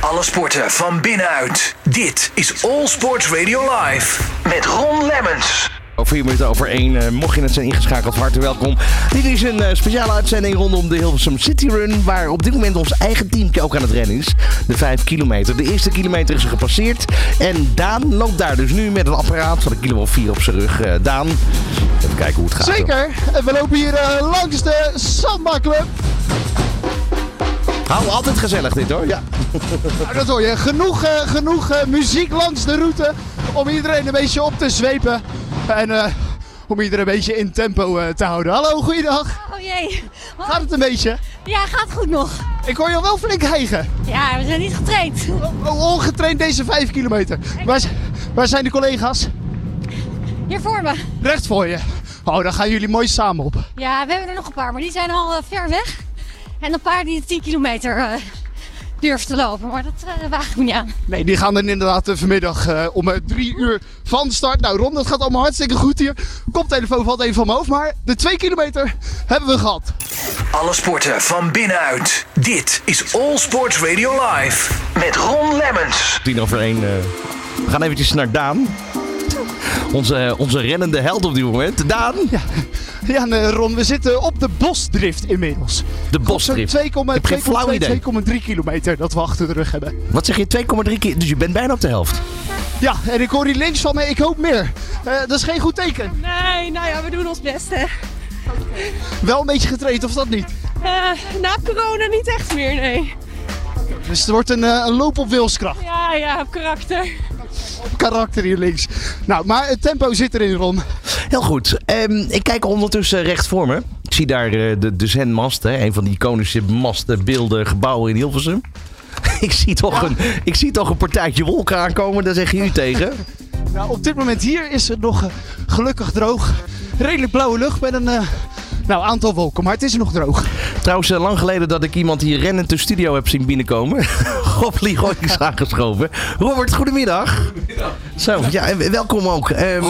Alle sporten van binnenuit. Dit is All Sports Radio Live met Ron Lemmens. Over vier minuten over één. Eh, mocht je net zijn ingeschakeld, harte welkom. Dit is een eh, speciale uitzending rondom de Hilversum City Run. Waar op dit moment ons eigen teamje ook aan het rennen is. De 5 kilometer. De eerste kilometer is gepasseerd. En Daan loopt daar dus nu met een apparaat van een kilo of vier op zijn rug. Eh, Daan, even kijken hoe het gaat. Zeker. En we lopen hier langs de Samba Club. Hou altijd gezellig dit hoor. Ja. Nou, dat hoor je. Genoeg, eh, genoeg eh, muziek langs de route om iedereen een beetje op te zwepen. En eh, om iedereen een beetje in tempo eh, te houden. Hallo, goeiedag. Oh jee. Gaat het een beetje? Ja, gaat goed nog. Ik hoor je wel flink hijgen. Ja, we zijn niet getraind. Oh, ongetraind deze 5 kilometer. Waar, waar zijn de collega's? Hier voor me. Recht voor je. Oh, dan gaan jullie mooi samen op. Ja, we hebben er nog een paar, maar die zijn al ver weg. En een paar die de 10 kilometer eh, durven te lopen. Maar dat eh, waag ik me niet aan. Nee, die gaan dan inderdaad eh, vanmiddag eh, om eh, drie uur van start. Nou, Ron, dat gaat allemaal hartstikke goed hier. Koptelefoon valt even van mijn hoofd, maar de 2 kilometer hebben we gehad. Alle sporten van binnenuit. Dit is All Sports Radio Live met Ron Lemmens. Tien over één. eh, we gaan eventjes naar Daan. Onze, onze rennende held op dit moment. Daan, Ja, en, eh, Ron, we zitten op de bosdrift inmiddels. de bosdrift. 2,2, Ik heb geen flauw idee. 2,3 kilometer dat we achter de rug hebben. Wat zeg je? 2,3 keer. Dus je bent bijna op de helft. Ja, en ik hoor hier links van me, ik hoop meer. Eh, dat is geen goed teken. Nee, nou ja, we doen ons best hè. Wel een beetje getraind, of dat niet? Eh, na corona niet echt meer, nee. Dus het wordt een, eh, een loop op wilskracht. Ja, ja, op karakter. Karakter hier links. Nou, maar het tempo zit erin, Ron. Heel goed. Ehm, ik kijk ondertussen recht voor me. Ik zie daar eh, de, de Zenmast, hè, een van die iconische masten, beelden, gebouwen in Hilversum. ik, zie toch een, ik zie toch een partijtje wolken aankomen, daar zeg je u tegen. Nou, op dit moment hier is het nog eh, gelukkig droog. Redelijk blauwe lucht met een eh, nou, aantal wolken, maar het is nog droog. Trouwens, eh, lang geleden dat ik iemand hier rennend de studio heb zien binnenkomen. Rob Ligoy is aangeschoven. Robert, goedemiddag. Goedemiddag. Zo, ja, welkom ook. Ehm,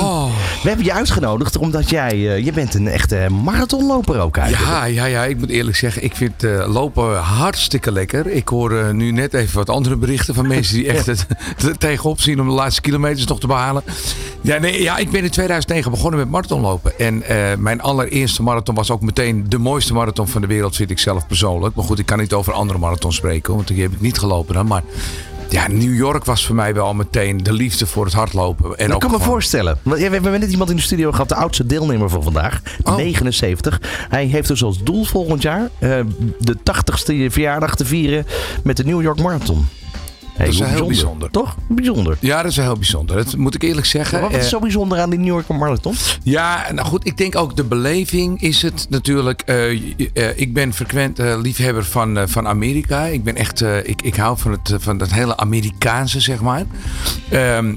We hebben je uitgenodigd omdat jij, eh, je bent een echte marathonloper ook eigenlijk. Ja, ja, ja, ik moet eerlijk zeggen, ik vind eh, lopen hartstikke lekker. Ik hoor eh, nu net even wat andere berichten van mensen die echt het, het tegenop zien om de laatste kilometers nog te behalen. Ja, nee, ja, ik ben in 2009 begonnen met marathonlopen. En mijn allereerste marathon was ook meteen de mooiste marathon van de wereld, vind ik zelf persoonlijk. Maar goed, ik kan niet over andere marathons spreken, want die heb ik niet gelopen dan. Maar ja, New York was voor mij wel meteen de liefde voor het hardlopen. En Dat ook kan me voorstellen. We hebben net iemand in de studio gehad, de oudste deelnemer van vandaag. Oh. 79. Hij heeft dus als doel volgend jaar eh, de 80ste verjaardag te vieren met de New York Marathon. Hey, Dat is heel bijzonder. Toch? Bijzonder. Ja, dat is heel bijzonder. Dat moet ik eerlijk zeggen. Wat is Eh, zo bijzonder aan die New York Marathon? Ja, nou goed, ik denk ook de beleving is het natuurlijk. eh, eh, ik ben frequent liefhebber van, van Amerika. Ik ben echt, ik, ik hou van het, van dat hele Amerikaanse, zeg maar. Ehm,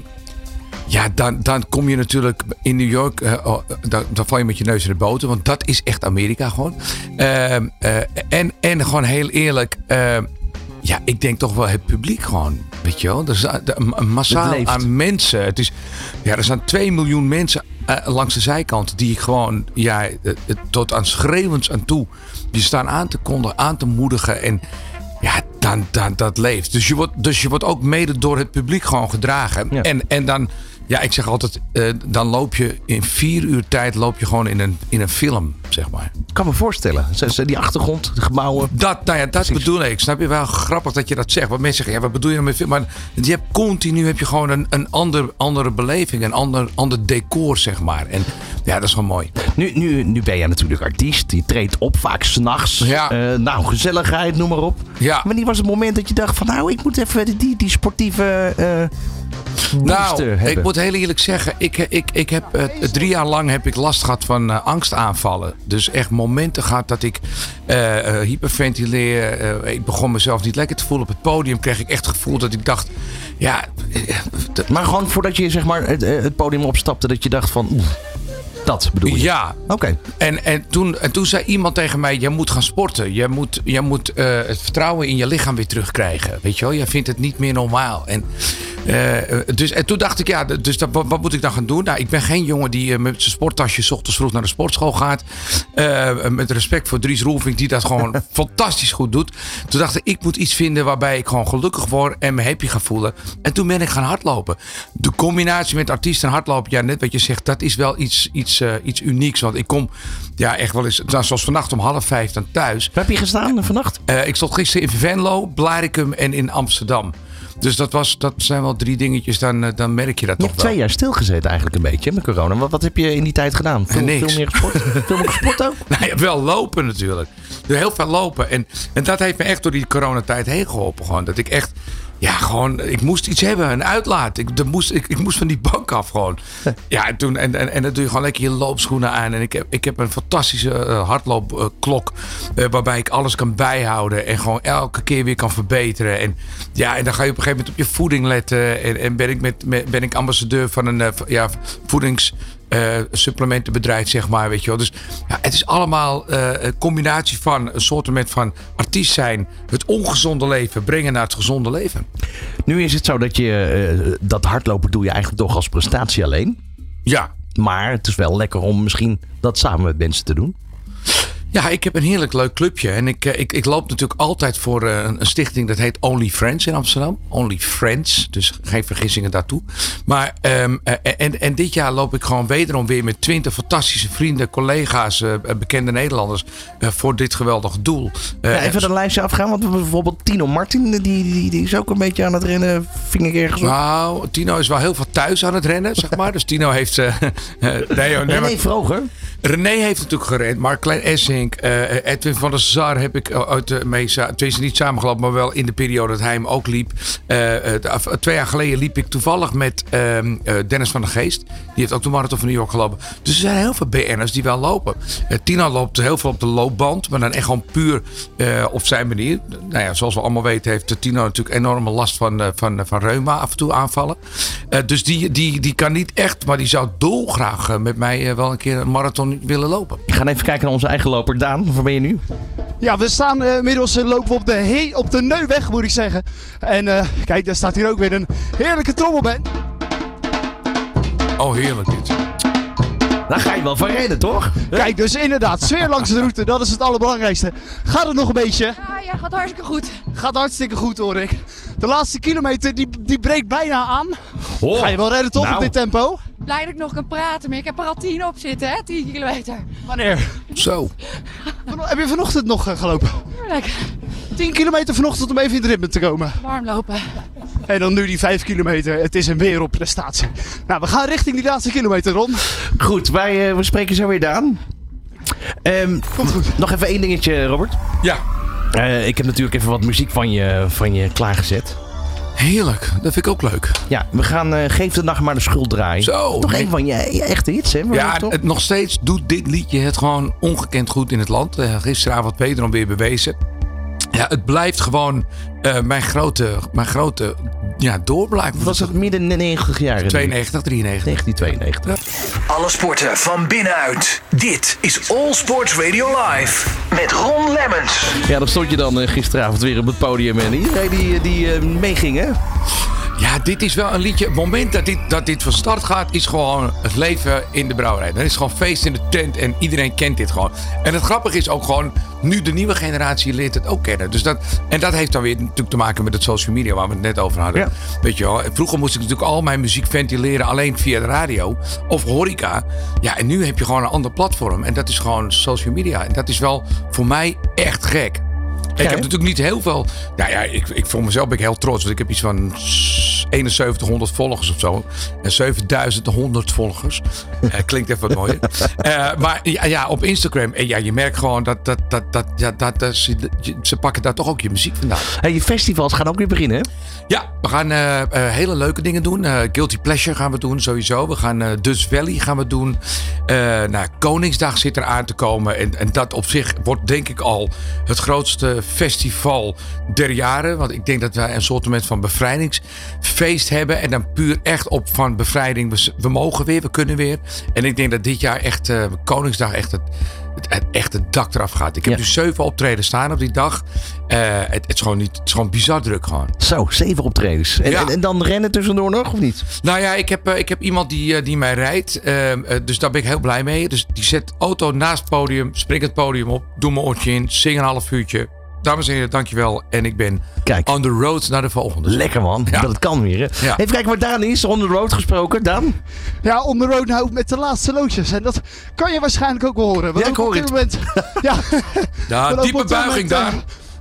ja, dan, dan kom je natuurlijk in New York, oh, dan, dan val je met je neus in de boter, want dat is echt Amerika gewoon. Ehm, eh, en, en gewoon heel eerlijk, ehm, ja, ik denk toch wel het publiek gewoon, weet je wel. Er is massaal aan mensen. Het is, ja, er zijn 2 miljoen mensen eh, langs de zijkant die gewoon ja, eh, eh, tot aan schreeuwens aan toe je staan aan te kondigen, aan te moedigen en ja, dan, dan dat leeft. Dus je wordt, dus je wordt ook mede door het publiek gewoon gedragen. Ja. En, en dan, ja, ik zeg altijd, eh, dan loop je in vier uur tijd loop je gewoon in een, in een film, zeg maar. Ik kan me voorstellen. Die achtergrond, de gebouwen. Dat, nou ja, dat bedoel ik. Snap je wel grappig dat je dat zegt? Want mensen zeggen, ja, wat bedoel je nou met film? Maar je hebt continu heb je gewoon een, een ander, andere beleving, een ander, ander decor, zeg maar. En ja, dat is gewoon mooi. Nu, nu, nu ben jij natuurlijk artiest. Je treedt op, vaak s'nachts. Ja. Eh, nou, gezelligheid, noem maar op. Ja. Wanneer was het moment dat je dacht van... Nou, ik moet even die, die sportieve eh Nou, hebben? ik moet heel eerlijk zeggen, ik, ik, ik heb eh, drie jaar lang heb ik last gehad van eh, angstaanvallen. Dus echt momenten gehad dat ik eh, hyperventileer. ik begon mezelf niet lekker te voelen op het podium. Kreeg ik echt het gevoel dat ik dacht, ja, Maar gewoon voordat je zeg maar, het, het podium opstapte, dat je dacht van... Dat bedoel je? Ja, Oké. En, en, toen, en toen zei iemand tegen mij: Je moet gaan sporten. Je moet, je moet eh, het vertrouwen in je lichaam weer terugkrijgen. Weet je wel, je vindt het niet meer normaal. En, eh, dus, en toen dacht ik: Ja, dus dat, wat, wat moet ik dan gaan doen? Nou, ik ben geen jongen die eh, met zijn sporttasje 's ochtends vroeg naar de sportschool gaat. Met respect voor Dries Roelvink, die dat gewoon fantastisch goed doet. Toen dacht ik: Ik moet iets vinden waarbij ik gewoon gelukkig word en me happy ga voelen. En toen ben ik gaan hardlopen. De combinatie met artiest en hardlopen, ja, net wat je zegt, dat is wel iets, iets, eh, iets unieks. Want ik kom ja, echt wel eens, nou, zoals vannacht om half vijf dan thuis. Waar heb je gestaan vannacht? Eh, ik stond gisteren in Venlo, Blaricum en in Amsterdam. Dus dat, was, dat zijn wel drie dingetjes, dan, eh, dan merk je dat Je toch hebt wel. twee jaar stilgezeten eigenlijk een beetje met corona. Wat, wat heb je in die tijd gedaan? Veel, niks. veel meer gesport? veel meer gesport ook? Nou ja, wel lopen natuurlijk. Heel veel lopen. En, en dat heeft me echt door die coronatijd heen geholpen. Gewoon. Dat ik echt, ja, gewoon, ik moest iets hebben, een uitlaat. Ik, er moest, ik, ik moest van die bank af gewoon. Ja, en, toen, en, en, en dan doe je gewoon lekker je loopschoenen aan. En ik heb, ik heb een fantastische eh, hardloopklok. eh, waarbij ik alles kan bijhouden. En gewoon elke keer weer kan verbeteren. En ja, en dan ga je op een gegeven moment op je voeding letten. En, en ben, ik met, met- ben ik ambassadeur van een eh, ja, voedings eh, supplementenbedrijf, zeg maar. Weet je wel. Dus ja, het is allemaal eh, een combinatie van een soort van artiest zijn, het ongezonde leven brengen naar het gezonde leven. Nu is het zo dat je eh, dat hardlopen doe je eigenlijk toch als prestatie alleen. Ja. Maar het is wel lekker om misschien dat samen met mensen te doen. Ja, ik heb een heerlijk leuk clubje. En ik, eh, ik, ik loop natuurlijk altijd voor eh, een, een stichting dat heet Only Friends in Amsterdam. Only Friends, dus geen vergissingen daartoe. Maar ehm, eh, en, en dit jaar loop ik gewoon wederom weer met twintig fantastische vrienden, collega's, bekende Nederlanders voor dit geweldige doel. Ja, even een lijstje afgaan, want bijvoorbeeld Tino Martin, die, die, die is ook een beetje aan het rennen. Ving ik ergens op. Nou, Tino is wel heel veel thuis aan het rennen, zeg maar. Dus Tino heeft... nee, nee, Nee, maar- nee, Vroger. René heeft natuurlijk gerend. Mark Klein Essink. eh, Edwin van der Sar heb ik uit de mee... sa- Tenminste niet samengelopen, maar wel in de periode dat hij hem ook liep. Eh, eh, twee jaar geleden liep ik toevallig met ehm, eh, Dennis van der Geest. Die heeft ook de Marathon van New York gelopen. Dus er zijn heel veel BN'ers die wel lopen. Eh, Tino loopt heel veel op de loopband. Maar dan echt gewoon puur eh, op zijn manier. Nou ja, zoals we allemaal weten heeft Tino natuurlijk enorme last van, eh, van, van reuma af en toe aanvallen. Eh, dus die, die, die kan niet echt, maar die zou dolgraag eh, met mij eh, wel een keer een marathon willen lopen. We gaan even kijken naar onze eigen loper Daan. Waar ben je nu? Ja, we staan eh, inmiddels eh, lopen we op de, he op de Neuweg, moet ik zeggen. En eh, kijk, daar staat hier ook weer een heerlijke trommelband. Oh, heerlijk dit. Daar ga je wel van rennen, toch? Kijk, dus inderdaad, sfeer langs de route, dat is het allerbelangrijkste. Gaat het nog een beetje? Ja, ja, gaat hartstikke goed. Gaat hartstikke goed hoor ik. De laatste kilometer, die, die breekt bijna aan. Oh. Ga je wel redden toch Nou. op dit tempo? Blij dat ik nog kan praten, maar ik heb er al tien op zitten, hè? 10 kilometer. Wanneer? Zo. Heb je vanochtend nog eh, gelopen? Heerlijk. 10 kilometer vanochtend om even in het ritme te komen. Warm lopen. En dan nu die 5 kilometer. Het is een wereldprestatie. Nou, we gaan richting die laatste kilometer, Ron. Goed, wij eh, we spreken zo weer Daan. Ehm, Komt goed. nog even één dingetje, Robert. Ja. Eh, ik heb natuurlijk even wat muziek van je, van je klaargezet. Heerlijk. Dat vind ik ook leuk. Ja, we gaan eh, Geef de Nacht maar de schuld draaien. Zo. Toch nee. een van je, je echte hits, hè? Maar Ja, het, nog steeds doet dit liedje het gewoon ongekend goed in het land. Eh, gisteravond wederom weer bewezen. Ja, het blijft gewoon eh, mijn grote, mijn grote ja, doorbraak. was het midden 90 jaar? 92, 93. 1992. Alle sporten van binnenuit. Dit is All Sports Radio Live. Met Ron Lemmens. Ja, dan stond je dan eh, gisteravond weer op het podium en iedereen die, die eh, meeging, hè? Ja, dit is wel een liedje. Het moment dat dit, dat dit van start gaat, is gewoon het leven in de brouwerij. Dan is gewoon feest in de tent en iedereen kent dit gewoon. En het grappige is ook gewoon, nu de nieuwe generatie leert het ook kennen. Dus dat, en dat heeft dan weer natuurlijk te maken met het social media waar we het net over hadden. Ja. Weet je wel, vroeger moest ik natuurlijk al mijn muziek ventileren alleen via de radio of horeca. Ja, en nu heb je gewoon een ander platform en dat is gewoon social media. En dat is wel voor mij echt gek. Ik heb natuurlijk niet heel veel. Nou ja, ik, ik voor mezelf ben ik heel trots. Want ik heb iets van 7100 volgers of zo. En 7100 volgers. Eh, klinkt even wat mooier. Eh, maar ja, ja, op Instagram. En ja, je merkt gewoon dat, dat, dat, dat, ja, dat, dat ze, ze pakken daar toch ook je muziek vandaan. Hey, je festivals gaan ook weer beginnen, hè? Ja, we gaan eh, eh, hele leuke dingen doen. Eh, Guilty Pleasure gaan we doen, sowieso. We gaan eh Dus Valley gaan we doen. Eh nou, Koningsdag zit er aan te komen. En, en dat op zich wordt denk ik al het grootste festival der jaren. Want ik denk dat wij een soort van bevrijdingsfeest feest hebben. En dan puur echt op van bevrijding. We, we mogen weer, we kunnen weer. En ik denk dat dit jaar echt uh, Koningsdag echt het, het, echt het dak eraf gaat. Ik heb Ja. dus zeven optreden staan op die dag. Eh, het, het, is gewoon niet, het is gewoon bizar druk gewoon. Zo, zeven optredens. En, Ja. en, en dan rennen tussendoor nog, of niet? Nou ja, ik heb, eh, ik heb iemand die, eh, die mij rijdt. Ehm, eh, dus daar ben ik heel blij mee. Dus die zet auto naast het podium, springt het podium op, doe mijn oortje in, zing een half uurtje. Dames en heren, dankjewel. En ik ben Kijk. on the road naar de volgende. Lekker man, Ja. dat het kan weer. Hè? Ja. Even kijken waar Daan is, on the road gesproken. Daan? Ja, on the road nou met de laatste loodjes. En dat kan je waarschijnlijk ook wel horen. Want Ja, ik ook hoor op dit moment, ja, diepe buiging moment, daar. eh,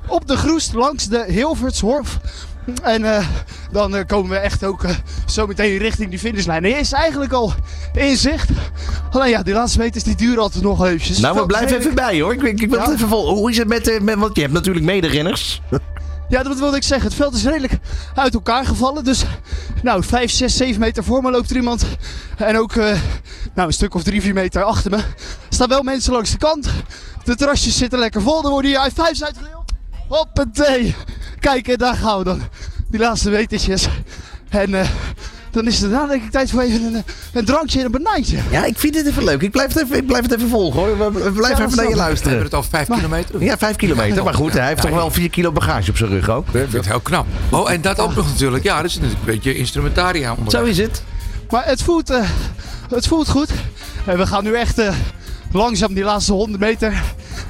Op de groest langs de Hilvertshorf. En eh, dan eh, komen we echt ook eh, zo meteen richting die finishlijn. Hij is eigenlijk al in zicht. Alleen ja, die laatste meters die duren altijd nog eventjes. Nou, we blijven even bij hoor. Ik, ik, ik wil Ja. even vol. Hoe is het met, met want je hebt natuurlijk mederenners. Ja, dat wilde ik zeggen. Het veld is redelijk uit elkaar gevallen. Dus nou, 5, 6, 7 meter voor me loopt er iemand. En ook nou, een stuk of 3, 4 meter achter me. Er staan wel mensen langs de kant. De terrasjes zitten lekker vol. Er worden hier high fives uitgedeeld. Hoppatee. Kijk, en daar gaan we dan. Die laatste metertjes. En eh, dan is het daarna denk ik tijd voor even een, eh, een drankje en een banaantje. Ja, ik vind het even leuk. Ik blijf het even, ik blijf het even volgen hoor. We, we blijven Ja, even naar je ik. We hebben luisteren. het al vijf kilometer. Ja, vijf kilometer. Maar goed, hij heeft toch wel vier kilo bagage op zijn rug ook. Ik vind het heel knap. Oh, en dat ook nog natuurlijk. Ja, dat is natuurlijk een beetje instrumentaria onder. Zo is het. Maar het voelt, eh, het voelt goed. En we gaan nu echt eh, langzaam die laatste 100 meter.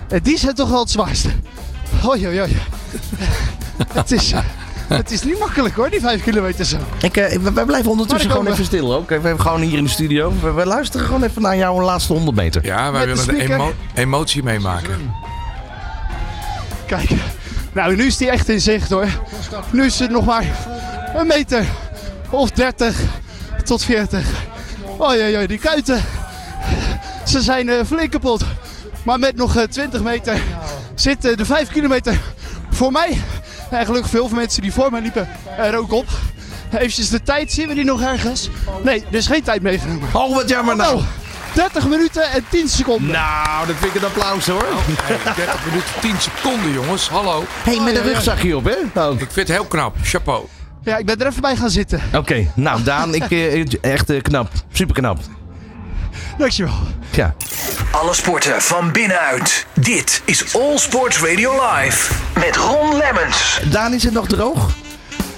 En die zijn toch wel het zwaarste. Oei, oei, oei. het, is, eh, het is niet makkelijk hoor, die 5 kilometer zo. Ik, eh, we, we blijven ondertussen gewoon even stil ook. We hebben gewoon hier in de studio. We, we luisteren gewoon even naar jouw laatste 100 meter. Ja, wij Met willen de emo- emotie meemaken. Kijk, nou nu is die echt in zicht hoor. Nu is het nog maar een meter of 30 tot 40. Oei, oei, die kuiten. Ze zijn eh, flink kapot. Maar met nog eh, 20 meter zit eh, de 5 kilometer voor mij. En gelukkig veel van mensen die voor mij liepen er ook op. Even de tijd, zien we die nog ergens? Nee, er is geen tijd meegenomen. Oh, wat jammer nou. Nou, 30 minuten en 10 seconden. Nou, dat vind ik een applaus hoor. Hey, 30 minuten, 10 seconden, jongens. Hallo. hey, met een rugzakje op hè? Ook. Ik vind het heel knap. Chapeau. Ja, ik ben er even bij gaan zitten. Oké, nou Daan, ik, eh, echt eh, knap. Super knap. Dankjewel. Ja. Alle sporten van binnenuit. Dit is All Sports Radio Live. Met Ron Lemmens. Daan, is het nog droog?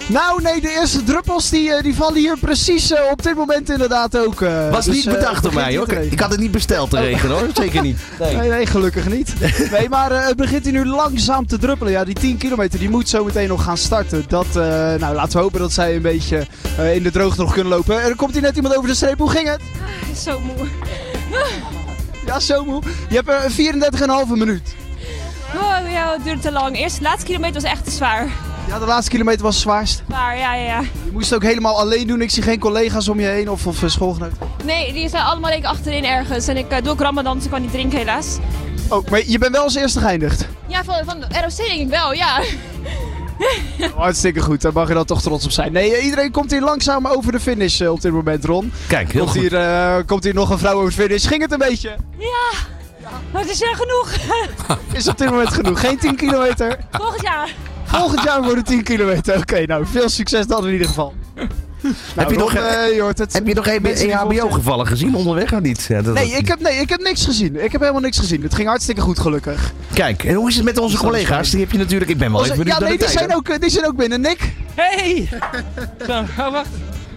Nou, nee, de eerste druppels die, eh, die vallen hier precies eh, op dit moment inderdaad ook. eh. Was Dus, niet bedacht door mij hoor. Ik had het niet besteld te regenen hoor. Zeker niet. Nee. Nee, nee, gelukkig niet. Nee, maar eh, het begint hier nu langzaam te druppelen. Ja, die 10 kilometer die moet zo meteen nog gaan starten. Dat, eh, nou, laten we hopen dat zij een beetje in de droogte nog kunnen lopen. Er komt hier net iemand over de streep. Hoe ging het? Zo moe. Ja, zo moe. Je hebt er 34,5 minuut. Oh ja, het duurde te lang. Eerst de laatste kilometer was echt te zwaar. Ja, de laatste kilometer was het zwaarst. Maar ja, ja, ja. Je moest het ook helemaal alleen doen. Ik zie geen collega's om je heen of, of eh, schoolgenoten. Nee, die zijn allemaal ik achterin ergens. En ik eh, doe ook ramadan, dus ik kan niet drinken helaas. Oh, maar je bent wel als eerste geëindigd. Ja, van, van de ROC denk ik wel, ja. Hartstikke goed, daar mag je dan toch trots op zijn. Nee, eh, iedereen komt hier langzaam over de finish eh, op dit moment, Ron. Kijk, heel Komt goed. hier, eh, komt hier nog een vrouw over de finish. Ging het een beetje? Ja, maar het is er genoeg. Is op dit moment genoeg. Geen 10 kilometer. Volgend jaar. Volgend jaar worden 10 kilometer. Oké, nou, veel succes dan in ieder geval. Heb je Ron, nog. Heb je nog Mensen die volgens- EHBO-gevallen gezien onderweg of niet? Ja, dat- Nee ik, heb, nee, ik heb niks gezien. Ik heb helemaal niks gezien. Het ging hartstikke goed, gelukkig. Kijk, en hoe is het met onze collega's? Die heb je natuurlijk... Ik ben wel even benieuwd ja, nee, die zijn, ook, eh, die zijn ook binnen. Nick, Hey! Zo, oh, wacht.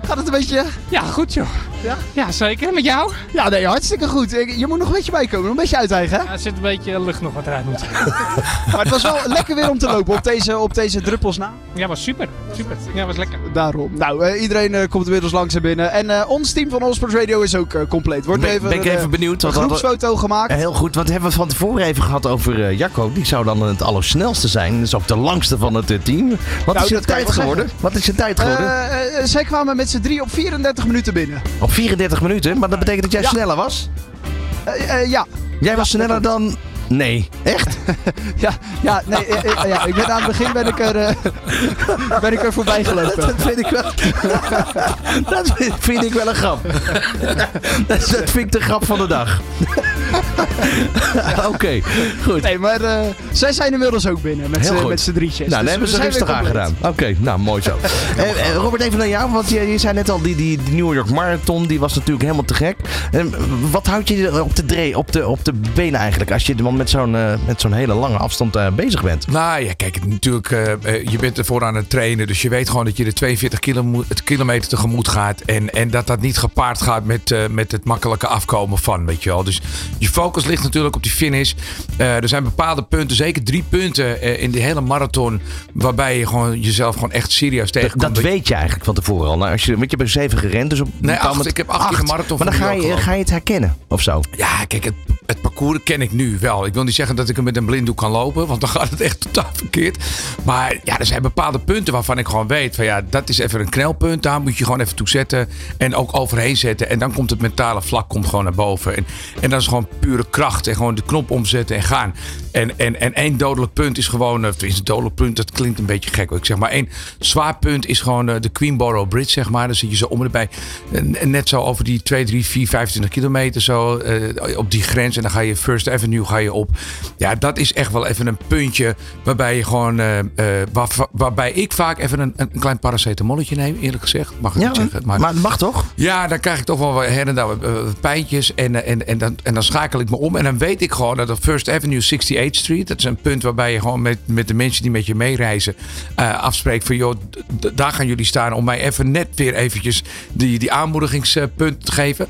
gaat het een beetje... Ja, goed joh. Ja? Ja, zeker. Met jou? Ja, nee, hartstikke goed. Je moet nog een beetje bijkomen. Nog een beetje uiteigen, hè? Ja, er zit een beetje lucht nog wat eruit moet. Maar het was wel lekker weer om te lopen op deze, op deze druppels na. Ja, was super. Super. Ja, was lekker. Daarom. Nou, eh, iedereen eh, komt inmiddels langzaam binnen. En eh, ons team van Allsports Radio is ook compleet. Wordt Ben- even, ben ik een, even benieuwd, Een groepsfoto gemaakt. Heel goed, want hebben we van tevoren even gehad over eh, Jacco. Die zou dan het allersnelste zijn. Dat is ook de langste van het team. Wat Nou, is je tijd geworden? Wat is je tijd geworden? Zij kwamen met z'n drie op 34 minuten binnen. Op 34 minuten, maar dat betekent dat jij ja. sneller was? Ja. Jij was sneller dan... Nee, echt? Ja, ja, nee, eh, eh, ja, ik ben aan het begin ben ik er, eh, ben ik er voorbij gelopen. Dat vind ik wel... dat vind- ik wel een grap. dat, dat vind ik de grap van de dag. Oké, goed. Nee, maar zij zijn inmiddels ook binnen met z'n- goed. met z'n drietjes. Nou, dan Dus hebben ze rustig aangedaan. Oké, nou mooi zo. Eh, Robert, even naar jou, want je, je zei net al, die, die, die New York Marathon, die was natuurlijk helemaal te gek. Eh, wat houdt je op de, dre- op de, op de benen eigenlijk, als je dan met zo'n eh, met zo'n hele lange afstand eh, bezig bent? Nou ja, kijk, natuurlijk, eh, je bent ervoor aan het trainen. Dus je weet gewoon dat je de 42 kilo- het kilometer tegemoet gaat. En, en dat dat niet gepaard gaat met, met het makkelijke afkomen van, weet je wel. Dus je focus ligt natuurlijk op die finish. Er zijn bepaalde punten, zeker drie punten in die hele marathon. Waarbij je gewoon jezelf gewoon echt serieus Dat, tegenkomt. dat weet je eigenlijk van tevoren al. Nou, als je, want je bent zeven gerend, dus op Nee, acht. Ik heb acht de marathon Maar dan ga je, ga je het herkennen, of zo. Ja, kijk, het, het parcours ken ik nu wel. Ik wil niet zeggen dat ik er met een blinddoek kan lopen, want dan gaat het echt totaal verkeerd. Maar ja, er zijn bepaalde punten waarvan ik gewoon weet van ja, dat is even een knelpunt. Daar moet je gewoon even toe zetten en ook overheen zetten. En dan komt het mentale vlak komt gewoon naar boven. En, en dat is gewoon pure kracht en gewoon de knop omzetten en gaan. En, en, en één dodelijk punt is gewoon, of tenminste, een dodelijk punt, dat klinkt een beetje gek. Ik zeg maar één zwaar punt is gewoon eh, de Queenborough Bridge, zeg maar. Dan zit je zo om erbij. En net zo over die 2, 3, 4, 25 kilometer zo eh, op die grens. En dan ga je First Avenue ga je op. Ja, dat is echt wel even een puntje waarbij je gewoon, eh, eh, waar, waarbij ik vaak even een, een klein paracetamolletje neem, eerlijk gezegd. Mag ik Ja, zeggen. maar het mag toch? Ja, dan krijg ik toch wel her en daar eh, pijntjes. En, en, en, dan, en dan schakel ik me om. En dan weet ik gewoon dat op First Avenue 68th Street. Dat is een punt waarbij je gewoon met, met de mensen die met je meereizen. eh, afspreekt van joh, daar gaan jullie staan. Om mij even net weer eventjes die, die aanmoedigingspunt te geven.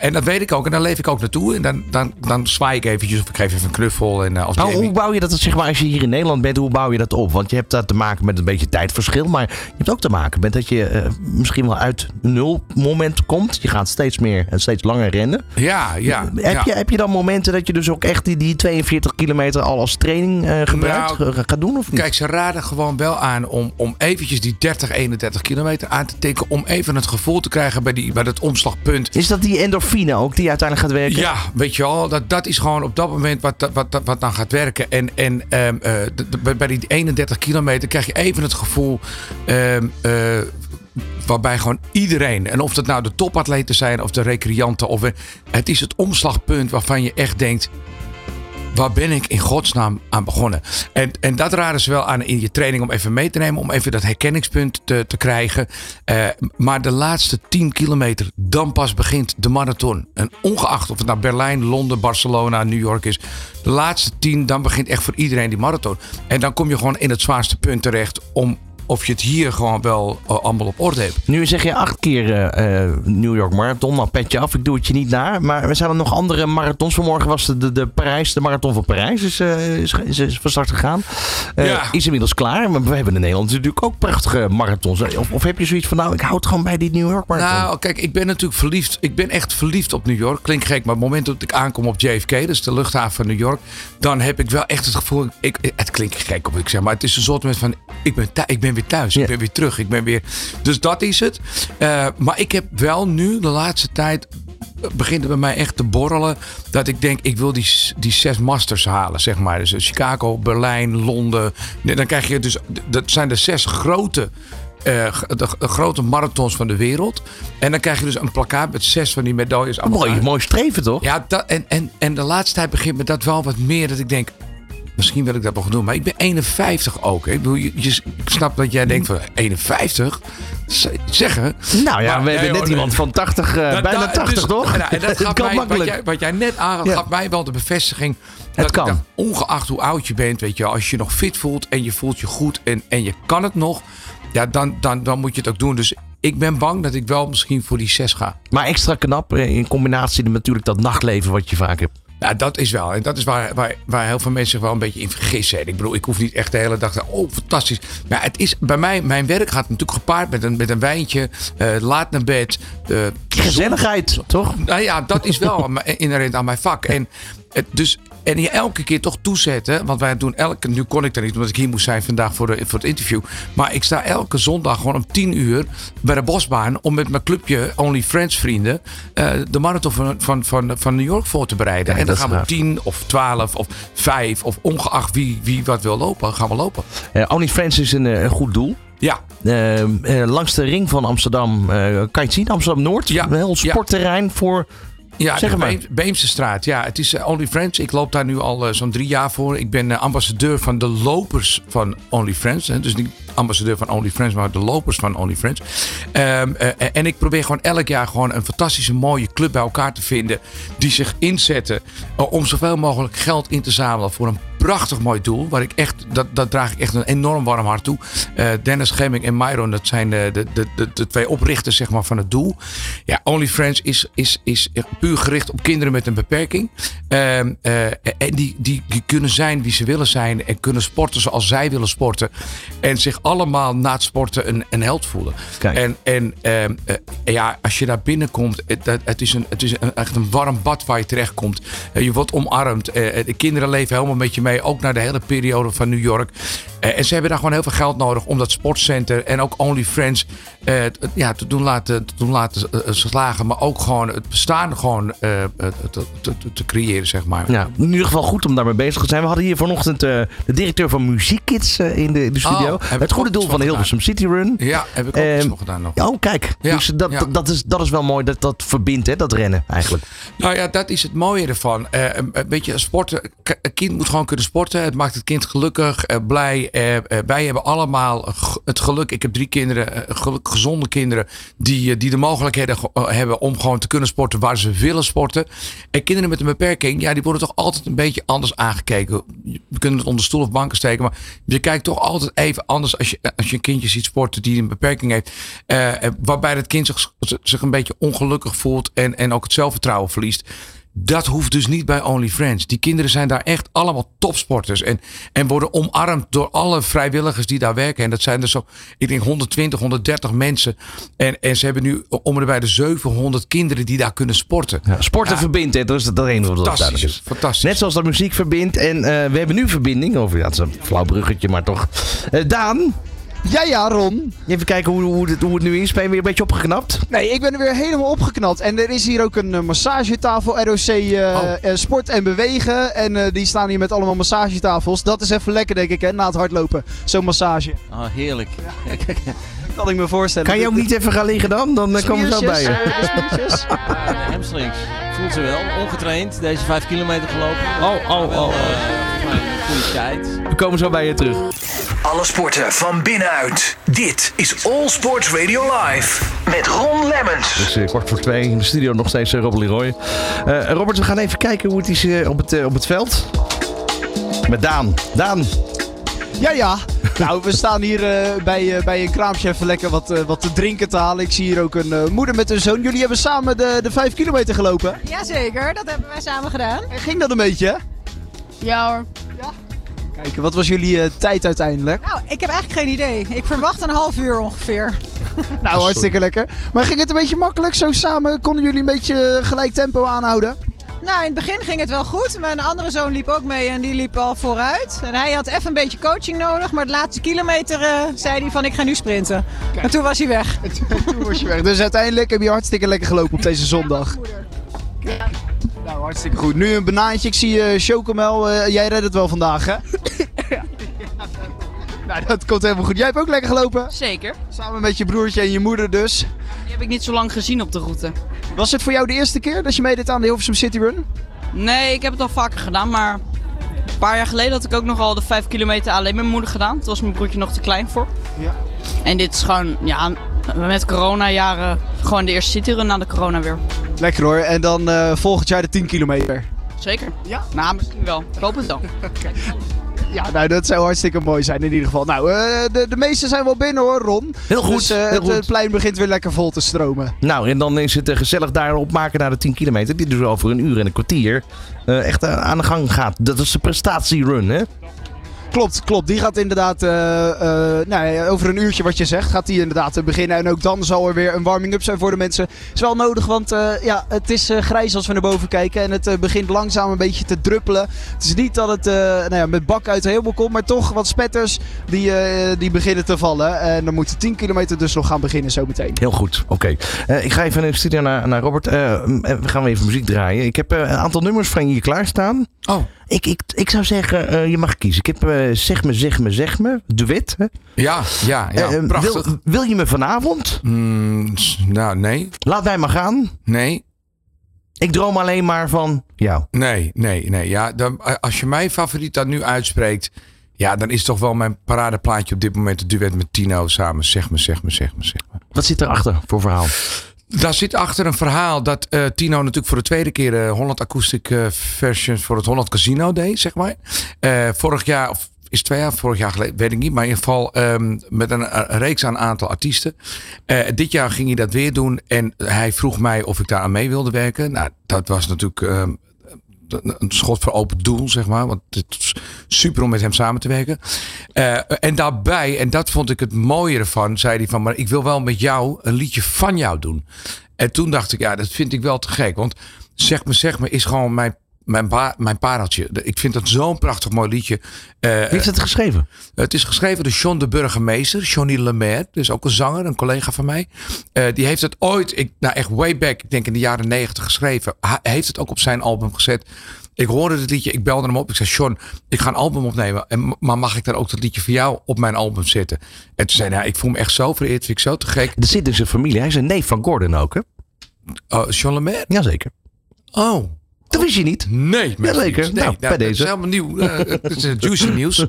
En dat weet ik ook. En dan leef ik ook naartoe. En dan, dan, dan zwaai ik eventjes. Of ik geef even een knuffel. En, eh, als Nou, Jamie- hoe bouw je dat, zeg maar, als je hier in Nederland bent, hoe bouw je dat op? Want je hebt dat te maken met een beetje tijdverschil, maar je hebt ook te maken met dat je eh, misschien wel uit nul moment komt. Je gaat steeds meer en steeds langer rennen. Ja, ja. heb, ja. je, heb je dan momenten dat je dus ook echt die, die 42 kilometer al als training eh, gebruikt? Nou, Ga- gaat doen of niet? Kijk, ze raden gewoon wel aan om, om eventjes die 30, 31 kilometer aan te tikken. Om even het gevoel te krijgen bij, die, bij dat omslagpunt. Is dat die endorfine ook die uiteindelijk gaat werken? Ja, weet je wel, dat, dat is gewoon op dat moment wat, wat, wat dan gaat werken. En, en ehm, eh, bij- die 31 kilometer krijg je even het gevoel. ehm, eh, waarbij gewoon iedereen, en of dat nou de topatleten zijn of de recreanten, of, het is het omslagpunt waarvan je echt denkt. Waar ben ik in godsnaam aan begonnen? En, en dat raden ze wel aan in je training om even mee te nemen. Om even dat herkenningspunt te, te krijgen. Eh, maar de laatste 10 kilometer, dan pas begint de marathon. En ongeacht of het nou Berlijn, Londen, Barcelona, New York is. De laatste 10, dan begint echt voor iedereen die marathon. En dan kom je gewoon in het zwaarste punt terecht. Om of je het hier gewoon wel eh, allemaal op orde hebt. Nu zeg je acht keer eh, eh, New York Marathon. Nou, petje af, ik doe het je niet na. Maar er zijn er nog andere marathons. Vanmorgen was de, de, de Parijs, de marathon van Parijs is, is, is, is van start gegaan. Ja. Is inmiddels klaar. Maar we hebben in Nederland natuurlijk ook prachtige marathons. Of, of heb je zoiets van, nou, ik houd gewoon bij die New York Marathon. Nou, kijk, ik ben natuurlijk verliefd. Ik ben echt verliefd op New York. Klinkt gek, maar op het moment dat ik aankom op JFK, is de luchthaven van New York, dan heb ik wel echt het gevoel. Ik, het klinkt gek op ik zeg, maar het is een soort van. Ik ben, ik ben weer thuis. Ja. Ik ben weer terug. Ik ben weer. Dus dat is het. Eh, maar ik heb wel nu de laatste tijd. Begint het bij mij echt te borrelen. Dat ik denk, ik wil die, die zes masters halen, zeg maar. Dus eh, Chicago, Berlijn, Londen. Nee, Dan krijg je dus. Dat zijn de zes grote eh, de, grote marathons van de wereld. En dan krijg je dus een plakkaat met zes van die medailles. mooi, mooi streven toch? Ja, dat, en, en, en de laatste tijd begint me dat wel wat meer. Dat ik denk, misschien wil ik dat nog doen. Maar ik ben 51 ook. hè. Ik, bedoel, je, je- ik snap dat jij denkt van 51? Z- Zeggen. Nou ja, Maar- we nee, hebben net iemand van 80, eh, Dat- bijna dat- 80 dus- toch? Nou, en dat gaat kan mij, wat, makkelijk. jij, wat jij net aangaf, Ja. gaf mij wel de bevestiging. dat kan. Ik dacht, ongeacht hoe oud je bent, weet je, als je je nog fit voelt en je voelt je goed en, en je kan het nog, ja, dan, dan, dan moet je het ook doen. Dus ik ben bang dat ik wel misschien voor die 6 ga. Maar extra knap eh, in combinatie met natuurlijk dat nachtleven wat je vaak hebt. Ja, dat is wel. En dat is waar, waar, waar heel veel mensen zich wel een beetje in vergissen. Ik bedoel, ik hoef niet echt de hele dag te... Oh, fantastisch. Maar het is bij mij... Mijn werk gaat natuurlijk gepaard met een, met een wijntje. eh, laat naar bed. eh, Gezelligheid, toch? nou ja, dat is wel inherent aan mijn vak. En, het, dus, en je elke keer toch toezetten. Want wij doen elke. Nu kon ik er niet, omdat ik hier moest zijn vandaag voor, de, voor het interview. Maar ik sta elke zondag gewoon om 10 uur bij de bosbaan. Om met mijn clubje Only Friends vrienden. eh, de marathon van, van, van, van New York voor te bereiden. Ja, en dan gaan we gaaf. 10 of 12 of 5. Of ongeacht wie, wie wat wil lopen, gaan we lopen. Eh OnlyFans is een, eh, een goed doel. Ja, Eh, eh, langs de ring van Amsterdam kan je het zien. Amsterdam Noord. Ja, Een heel ja. sportterrein voor Ja, Zeg de maar. Beem- Beemsterstraat. Ja, het is eh, Only Friends. Ik loop daar nu al eh, zo'n drie jaar voor. Ik ben eh, ambassadeur van de lopers van Only Friends. Hè. Dus niet ambassadeur van Only Friends, maar de lopers van Only Friends. Ehm, eh, en ik probeer gewoon elk jaar gewoon een fantastische mooie club bij elkaar te vinden. Die zich inzetten om zoveel mogelijk geld in te zamelen voor een prachtig mooi doel. Waar ik echt, dat, dat draag ik echt een enorm warm hart toe. Eh, Dennis Gemming en Myron, dat zijn de, de, de, de, de twee oprichters zeg maar, van het doel. Ja, Only Friends is, is, is puur gericht op kinderen met een beperking. Ehm, eh, en die, die, die kunnen zijn wie ze willen zijn. En kunnen sporten zoals zij willen sporten. En zich allemaal na het sporten een, een held voelen. Kijk. En, en ehm, eh, ja, als je daar binnenkomt, het, dat- het is, een, het is een, echt een warm bad waar je terechtkomt. Eh, je wordt omarmd. Eh, de kinderen leven helemaal met je mee. Ook naar de hele periode van New York. Eh, en ze hebben daar gewoon heel veel geld nodig om dat sportcenter en ook Only Friends eh, t- ja, te doen laten, te doen laten eh, slagen. Maar ook gewoon het bestaan gewoon eh, eh, te, te, te- te zeg maar. Ja, in ieder geval goed om daarmee bezig te zijn. We hadden hier vanochtend eh, de directeur van Muziekkids eh, in de, de studio. Oh, ik het goede doel van de Hilversum City Run. Ja, heb ik ook Ehm, nog gedaan nog. Oh, kijk. Ja, dus dat, ja. dat, dat is, dat is wel mooi dat dat verbindt, hè, dat rennen eigenlijk. Nou ja, dat is het mooie ervan. Eh, een, beetje sporten. Een kind moet gewoon kunnen sporten. Het maakt het kind gelukkig, eh, blij. Eh, eh, wij hebben allemaal het geluk. Ik heb drie kinderen, eh, gezonde kinderen. Die, eh, die de mogelijkheden ge- eh, hebben om gewoon te kunnen sporten waar ze willen sporten. En kinderen met een beperking, ja, die worden toch altijd een beetje anders aangekeken. We kunnen het onder stoel of banken steken. Maar je kijkt toch altijd even anders als je, als je een kindje ziet sporten die een beperking heeft. Eh, eh, waarbij het kind zich, zich een beetje ongelukkig voelt en, en ook het zelfvertrouwen verliest. Dat hoeft dus niet bij Only Friends. Die kinderen zijn daar echt allemaal topsporters. En, en worden omarmd door alle vrijwilligers die daar werken. En dat zijn er zo, ik denk 120, 130 mensen. En, en ze hebben nu om en bij de 700 kinderen die daar kunnen sporten. Ja, sporten verbindt, hè, dat is dat enige wat duidelijk is. Fantastisch. Net zoals dat muziek verbindt. En eh, we hebben nu verbinding. Over, ja, het is een flauw bruggetje, maar toch. Eh, Daan, Ja, ja, Ron. even kijken hoe, hoe, het, hoe het nu is. Ben je weer een beetje opgeknapt? Nee, ik ben weer helemaal opgeknapt. En er is hier ook een eh, massagetafel, ROC eh, Oh. eh, Sport en Bewegen. En eh, die staan hier met allemaal massagetafels. Dat is even lekker, denk ik, hè, na het hardlopen. Zo'n massage. Oh, heerlijk. Kan ik me voorstellen. Kan je ook niet even gaan liggen dan? Dan komen we zo bij je. Spiertjes. Uh, hamstrings. Voelt ze wel. Ongetraind. Deze 5 kilometer gelopen. Oh, oh, oh. Tijd. We komen zo bij je terug. Alle sporten van binnenuit. Dit is All Sports Radio Live. Met Ron Lemmens. Het is eh, kwart voor twee in de studio nog steeds eh, Rob Leroy. Eh, Robert, we gaan even kijken hoe het is op, het, op het veld. Met Daan. Daan, Ja, ja. Nou, we staan hier eh, bij, bij een kraampje even lekker wat, wat te drinken te halen. Ik zie hier ook een eh, moeder met een zoon. Jullie hebben samen de, de 5 kilometer gelopen. Jazeker, dat hebben wij samen gedaan. En ging dat een beetje? Ja hoor. Kijk, wat was jullie eh, tijd uiteindelijk? Nou, ik heb eigenlijk geen idee. Ik verwacht een half uur ongeveer. Nou, hartstikke lekker. Maar ging het een beetje makkelijk? Zo samen konden jullie een beetje eh, gelijk tempo aanhouden? Nou, in het begin ging het wel goed. Mijn andere zoon liep ook mee en die liep al vooruit. En hij had even een beetje coaching nodig. Maar de laatste kilometer eh, zei hij van ik ga nu sprinten. En toen was hij weg. Toen was je weg. Dus uiteindelijk heb je hartstikke lekker gelopen op deze zondag. Nou, hartstikke goed. Nu een banaantje. Ik zie eh Chocomel. eh, jij redt het wel vandaag, hè? nou, dat komt helemaal goed. Jij hebt ook lekker gelopen? Zeker. Samen met je broertje en je moeder dus. Die heb ik niet zo lang gezien op de route. Was het voor jou de eerste keer dat je meedeed aan de Hilversum City Run? Nee, ik heb het al vaker gedaan, maar een paar jaar geleden had ik ook nog al de 5 kilometer alleen met mijn moeder gedaan. Toen was mijn broertje nog te klein voor. Ja. En dit is gewoon, ja, met corona jaren gewoon de eerste cityrun na de corona weer. Lekker hoor. En dan eh, volgend jaar de 10 kilometer. Zeker. Ja? Nou, misschien wel. Ik hoop het wel. Ja, nou dat zou hartstikke mooi zijn in ieder geval. Nou, eh, de, de meeste zijn wel binnen hoor, Ron. Heel goed, Dus eh, heel het, goed. het plein begint weer lekker vol te stromen. Nou, en dan is het gezellig daarop maken naar de 10 kilometer. Die dus over een uur en een kwartier eh, echt aan de gang gaat. Dat is de prestatierun, hè? Klopt, klopt. Die gaat inderdaad eh, eh, nou, ja, over een uurtje wat je zegt, gaat die inderdaad eh, beginnen. En ook dan zal er weer een warming-up zijn voor de mensen. Is wel nodig, want eh, ja, het is eh, grijs als we naar boven kijken. En het begint langzaam een beetje te druppelen. Het is niet dat het eh, nou ja, met bak uit de hemel komt, maar toch wat spetters die, eh, die beginnen te vallen. En dan moet de 10 kilometer dus nog gaan beginnen zometeen. Heel goed, oké. Eh, ik ga even in de studio naar, naar Robert. We gaan weer even muziek draaien. Ik heb een aantal nummers van je hier klaarstaan. Oh, Ik, ik, ik zou zeggen, eh, je mag kiezen. Ik heb eh, Zeg me, zeg me, zeg me. Duet. hè? ja, ja, ja. Eh, prachtig. wil, wil je me vanavond? Mm, nou, nee. Laat mij maar gaan. Nee. Ik droom alleen maar van jou. Nee, nee, nee. Ja, dan, als je mijn favoriet dan nu uitspreekt. Ja, dan is toch wel mijn paradeplaatje op dit moment het duet met Tino samen. Zeg me, zeg me, zeg me, zeg me. Wat zit erachter voor verhaal? Daar zit achter een verhaal dat eh, Tino natuurlijk voor de tweede keer eh Holland Acoustic eh, Versions voor het Holland Casino deed, zeg maar. Vorig jaar, of is twee jaar, vorig jaar geleden, weet ik niet. Maar in ieder geval ehm, met een, reeks aan aantal artiesten. Dit jaar ging hij dat weer doen en hij vroeg mij of ik daar aan mee wilde werken. Nou, dat was natuurlijk ehm, een schot voor open doel, zeg maar. Want het is super om met hem samen te werken. Eh, en daarbij, en dat vond ik het mooie ervan, zei hij van, maar ik wil wel met jou een liedje van jou doen. En toen dacht ik, ja, dat vind ik wel te gek. Want zeg me, zeg me, is gewoon mijn, mijn, ba- mijn pareltje. Ik vind dat zo'n prachtig mooi liedje. Eh, Wie heeft het geschreven? het is geschreven door John de Burgemeester, Johnny Lemaire. Dus ook een zanger, een collega van mij. Eh, die heeft het ooit, ik, nou echt way back, ik denk in de jaren negentig geschreven. Hij heeft het ook op zijn album gezet. Ik hoorde het liedje, ik belde hem op. Ik zei, John, ik ga een album opnemen. En, maar mag ik dan ook dat liedje voor jou op mijn album zetten? En toen zei hij, nou, ik voel me echt zo vereerd, vind ik zo te gek. Er zit dus een familie. Hij is een neef van Gordon ook, hè? Oh, John Lemaire? Jazeker. Oh. Dat wist je niet? Nee, Jazeker. niets. Nee, Nou, bij dat deze. is helemaal nieuw. Eh, Het is juicy nieuws. In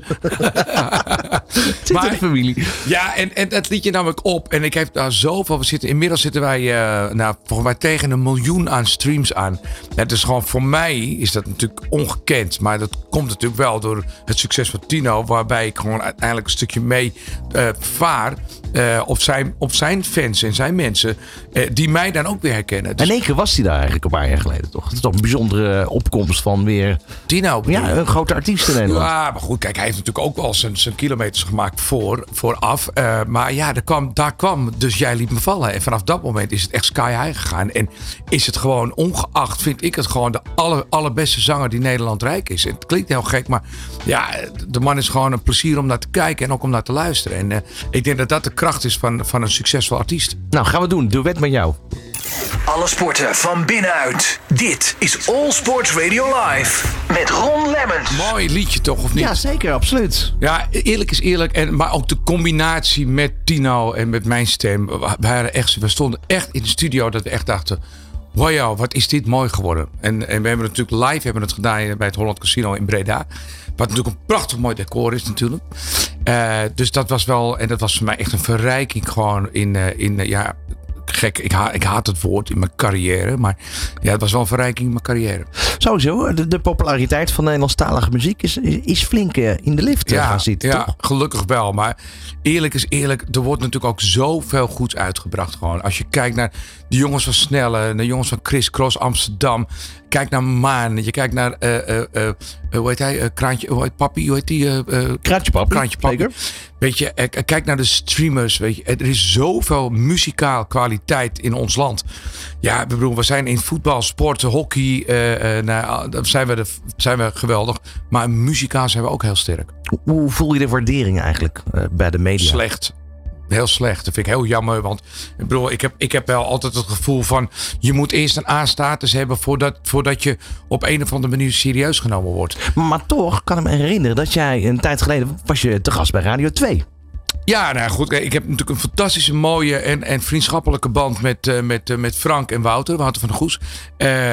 de familie. Ja, en, en dat liedje nam ik op. En ik heb daar zoveel. We zitten, inmiddels zitten wij, eh, nou, volgens mij tegen een miljoen aan streams aan. Het is gewoon, voor mij is dat natuurlijk ongekend. Maar dat komt natuurlijk wel door het succes van Tino. Waarbij ik gewoon uiteindelijk een stukje mee eh, vaar. Eh, op, zijn, op zijn fans en zijn mensen. eh, die mij dan ook weer herkennen. Dus In één keer was hij daar eigenlijk een paar jaar geleden, toch? Het is toch een bijzondere opkomst van weer... Tino Ja, een grote artiest in Nederland. Ja, maar goed, kijk, hij heeft natuurlijk ook wel zijn, zijn kilometers gemaakt voor, vooraf. Eh, maar ja, er kwam, daar kwam dus Jij liet me vallen. En vanaf dat moment is het echt sky high gegaan. En is het gewoon, ongeacht, vind ik het gewoon de aller, allerbeste zanger die Nederland rijk is. En het klinkt heel gek, maar ja, de man is gewoon een plezier om naar te kijken en ook om naar te luisteren. En eh, ik denk dat dat de kracht is van, van een succesvol artiest. Nou, gaan we doen. Duet met jou. Alle sporten van binnenuit. Dit is All Sports Radio Live. Met Ron Lemmens. Mooi liedje toch, of niet? Ja, zeker. Absoluut. Ja, eerlijk is eerlijk. En, maar ook de combinatie met Tino en met mijn stem. We, waren echt, we stonden echt in de studio dat we echt dachten... Wow, wat is dit mooi geworden. En, en we hebben natuurlijk live hebben het gedaan bij het Holland Casino in Breda. Wat natuurlijk een prachtig mooi decor is natuurlijk. Eh, dus dat was wel... En dat was voor mij echt een verrijking gewoon in... eh, in eh, ja, gek, ik, ha, ik haat het woord in mijn carrière. Maar ja, het was wel een verrijking in mijn carrière. Sowieso, de, de populariteit van Nederlandstalige muziek is, is, flink in de lift eh, gaan zitten, ja, toch? gelukkig wel. Maar eerlijk is eerlijk, er wordt natuurlijk ook zoveel goeds uitgebracht. Gewoon. Als je kijkt naar de jongens van Snelle, de jongens van Chris Cross Amsterdam. Kijk naar Maan, je kijkt naar, eh, eh, eh, hoe heet hij, Kraantje, hoe heet Papi, hoe heet die? Kraantje Papi, Kraantje Papi. Weet je, kijk naar de streamers. Weet je, er is zoveel muzikaal kwaliteit in ons land. Ja, ik bedoel, we zijn in voetbal, sport, hockey, nou, daar zijn we, de, zijn we geweldig. Maar muzikaal zijn we ook heel sterk. Hoe, voel je de waardering eigenlijk bij de media? Slecht. Heel slecht. Dat vind ik heel jammer. Want ik bedoel, ik heb, ik heb wel altijd het gevoel van. Je moet eerst een A-status hebben voordat, voordat je op een of andere manier serieus genomen wordt. Maar toch kan ik me herinneren dat jij een tijd geleden was je te gast bij Radio 2. Ja, nou goed. Ik heb natuurlijk een fantastische, mooie en, en vriendschappelijke band met, eh, met, eh, met Frank en Wouter, Wouter van der Goes. Eh,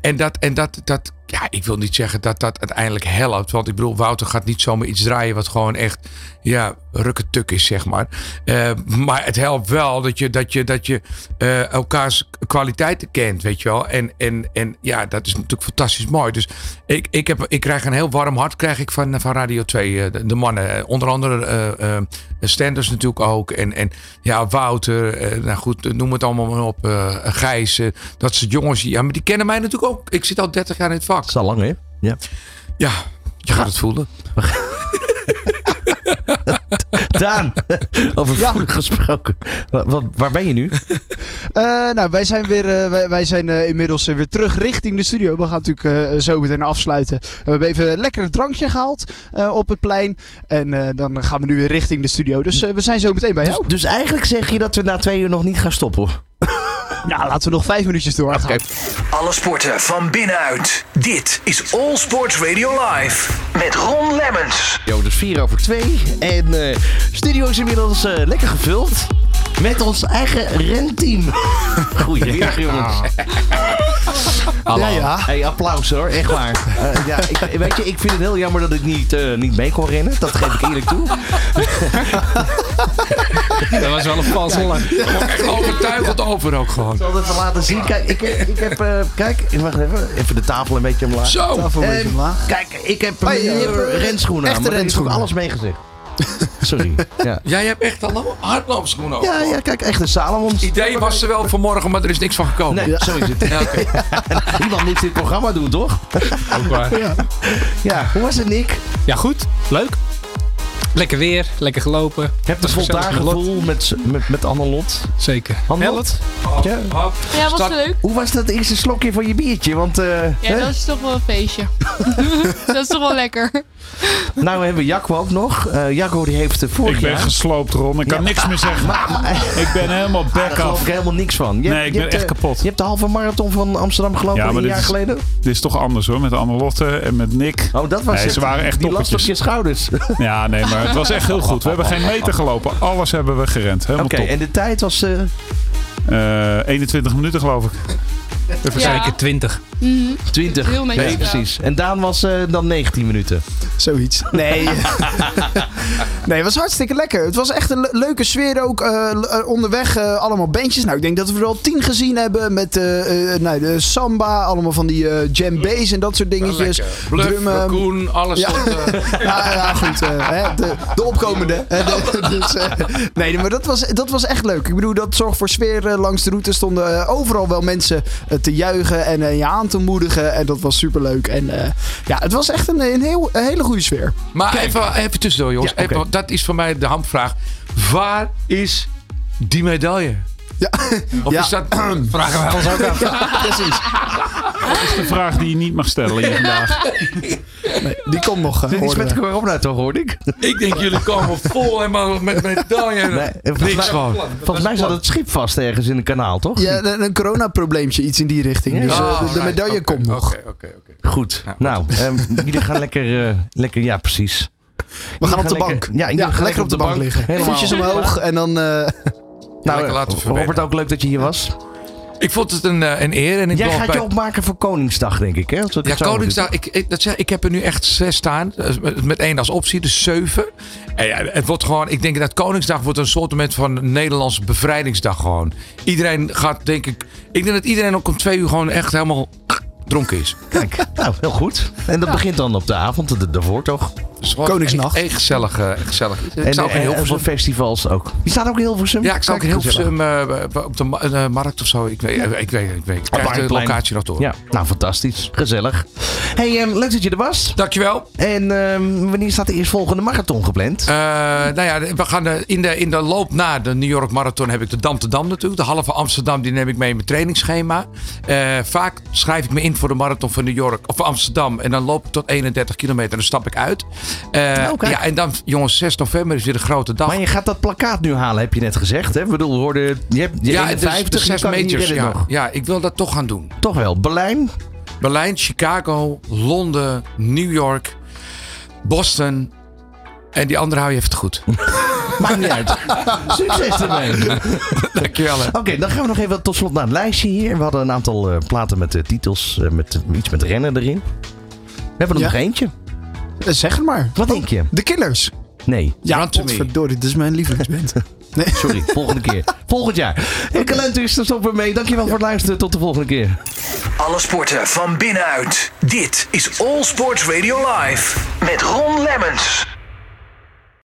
en dat, en dat, dat, ja, ik wil niet zeggen dat dat uiteindelijk helpt. Want ik bedoel, Wouter gaat niet zomaar iets draaien wat gewoon echt, ja, rukketuk is, zeg maar. Eh, maar het helpt wel dat je, dat je, dat je eh, elkaars kwaliteiten kent, weet je wel. En, en, en ja, dat is natuurlijk fantastisch mooi. Dus ik, ik, heb, ik krijg een heel warm hart krijg ik van, van Radio 2, eh, de, de mannen. Onder andere eh, Stenders natuurlijk ook. En, en ja, Wouter, nou goed, noem het allemaal maar op. Gijs, dat soort jongens. Ja, maar die kennen mij natuurlijk ook. Ik zit al 30 jaar in het vak. Dat is al lang, hè? Ja. Ja, je gaat het voelen. Daan, over vrolijk gesproken. Wa- wa- waar ben je nu? Eh, nou, wij zijn, weer, eh, wij, wij zijn eh, inmiddels weer terug richting de studio. We gaan natuurlijk eh, zo meteen afsluiten. we hebben even een lekker drankje gehaald eh, op het plein. En eh, dan gaan we nu weer richting de studio. Dus eh, we zijn zo meteen bij jou. Dus eigenlijk zeg je dat we na twee uur nog niet gaan stoppen? Ja, laten we nog vijf minuutjes doorgaan. Alle sporten van binnenuit. Dit is All Sports Radio Live. Met Ron Lemmens. Jo, dus vier over twee. En eh studio is inmiddels eh, lekker gevuld. Met ons eigen renteam. Goeiedag, jongens. Hallo. Ja, ja. Hey, applaus hoor, echt waar. Eh, ja, ik, weet je, ik vind het heel jammer dat ik niet, eh, niet mee kon rennen. Dat geef ik eerlijk toe. Dat was wel een lach. Echt overtuigend over ook gewoon. Ik zal het even laten zien. Kijk, ik, ik heb... eh, kijk, wacht even. Even de tafel een beetje omlaag. Zo. Tafel een beetje Ehm, omlaag. Kijk, ik heb Oh, je eh, hebt, eh, renschoenen aan. echte maar is ook renschoenen. Sorry. Ja. Jij hebt echt al hardloopschoenen over. Ja, ja, kijk, echt een Salomons. Het idee was er wel vanmorgen, maar er is niks van gekomen. Nee, zo is het. Ja. Iemand moet dit programma doen, toch? Ook waar. Ja, hoe was het, Nick? Ja, goed. Leuk. Lekker weer, lekker gelopen. Je hebt een Gezellig voldaan met Lot. gevoel met, met, met Annelot. Zeker. Annelot? Ja. Hop. Ja, was Start- leuk. Hoe was dat eerste slokje van je biertje? Want, eh, Ja, hè? dat is toch wel een feestje. dat is toch wel lekker. nou hebben we Jacco ook nog. Eh Jacco die heeft eh, vorig Ik ben jaar... gesloopt, Ron. Ik kan Ja. niks meer zeggen. ik ben helemaal Ah, daar back geloof af. ik helemaal niks van. Je Nee, ik ben hebt, echt kapot. Je hebt de halve marathon van Amsterdam gelopen Ja, maar een dit jaar is- geleden. Dit is toch anders hoor, met Anne-Lotte en met Nick. Oh, dat was Nee, het. ze waren echt Die last op je schouders. Ja, nee, maar het was echt heel goed. We hebben geen meter gelopen. Alles hebben we gerend. Helemaal top. en de tijd was... Eh, 21 minuten geloof ik. Even Ja. zeker 20. Mhm. 20. Heel netjes nee, gedaan. precies. En Daan was eh, dan 19 minuten. Zoiets. Nee. nee, het was hartstikke lekker. Het was echt een le- leuke sfeer ook. eh, l- eh, onderweg eh, allemaal bandjes. Nou, ik denk dat we er al tien gezien hebben. Met eh, eh, nou, de samba, allemaal van die eh en dat soort dingetjes. Lekker. Bluff, Drummen. raccoon, alles Ja. eh, Ja, ja, goed. eh, hè, de, de opkomende. hè, de- dus, eh, nee, maar dat was, dat was echt leuk. Ik bedoel, dat zorgt voor sfeer eh, langs de route. Stonden eh, overal wel mensen eh, te juichen en eh, je aan te moedigen. En dat was superleuk. En eh, ja, het was echt een, een, heel, een hele goede sfeer. Maar even, even tussendoor, jongens. Ja. Even, dat is voor mij de hamvraag. Waar is die medaille? Ja. Of Ja. is dat... Vragen wij ons ook af. Precies. Dat is de vraag die je niet mag stellen hier vandaag. Die komt nog. eh, Dit is met corona toch, hoorde ik? Ik denk, jullie komen vol helemaal met medaille. Nee, volgens Niks mij- gewoon. Volgens mij zat het schip vast ergens in een kanaal, toch? Ja, een, een coronaprobleempje, iets in die richting. Ja. Dus eh, Oh, de, de right. medaille komt nog. Oké, oké, oké. Goed. Ja, nou, ehm, jullie gaan lekker, eh, lekker... Ja, precies. We gaan op de lekker- bank. ja, jullie gaan lekker op de bank liggen. Helemaal. Voetjes omhoog en dan... eh, Nou, laten. Robert, ook leuk dat je hier was. Ik vond het een, eh, een eer. En ik Jij gaat bij- je opmaken voor Koningsdag, denk ik, hè? Ja, Koningsdag. Ik, ik, dat zeg, ik heb er nu echt zes staan. eh, Met, één als optie, dus zeven. En ja, het wordt gewoon, ik denk dat Koningsdag wordt een soort moment van Nederlandse bevrijdingsdag gewoon. Iedereen gaat, denk ik. Ik denk dat iedereen ook om twee uur gewoon echt helemaal dronken is. Kijk, nou, heel goed. En dat begint dan op de avond, de- daarvoor toch? Dus Koningsnacht. Echt, echt gezellig. eh, gezellig. Ik en sta ook in en- Hilversum. voor festivals ook. Je staat ook in Hilversum? Ja, ik sta ook in. Hilversum eh, op de ma- eh, markt of zo. Ik weet, ik weet, ik weet. Ik de locatie nog door. Ja, nou fantastisch. Gezellig. hey, ehm, leuk dat je er was. Dankjewel. En ehm, wanneer staat de eerstvolgende marathon gepland? Eh, nou ja, we gaan in, de, in de loop na de New York Marathon heb ik de Dam te Dam natuurlijk. De halve Amsterdam die neem ik mee in mijn trainingsschema. Eh, vaak schrijf ik me in voor de marathon van New York of Amsterdam. En dan loop ik tot 31 kilometer en dan stap ik uit. Eh, Oké. Ja, en dan, jongens, 6 november is weer de grote dag. maar je gaat dat plakkaat nu halen, heb je net gezegd. Hè? Ik bedoel, we hoorden, je hebt je ja, 51, dus Ja. nog. ja, ik wil dat toch gaan doen. Toch wel. Berlijn, Berlijn, Chicago, Londen, New York, Boston. En die andere hou je even goed. maakt niet uit. Succes ermee. Dankjewel. Oké, dan gaan we nog even tot slot naar het lijstje hier. We hadden een aantal eh, platen met titels, eh, met iets met rennen erin. We hebben er Ja. nog eentje. Eh, zeg het maar. Wat denk je? De Killers. Nee. Ja, Run to me. verdorie, dit is mijn lievelingsband. Nee. Sorry, volgende keer. Volgend jaar. Hey, Calento is er stoppen mee. Dankjewel voor het luisteren. Tot de volgende keer. Alle sporten van binnenuit. Dit is All Sports Radio Live met Ron Lemmens.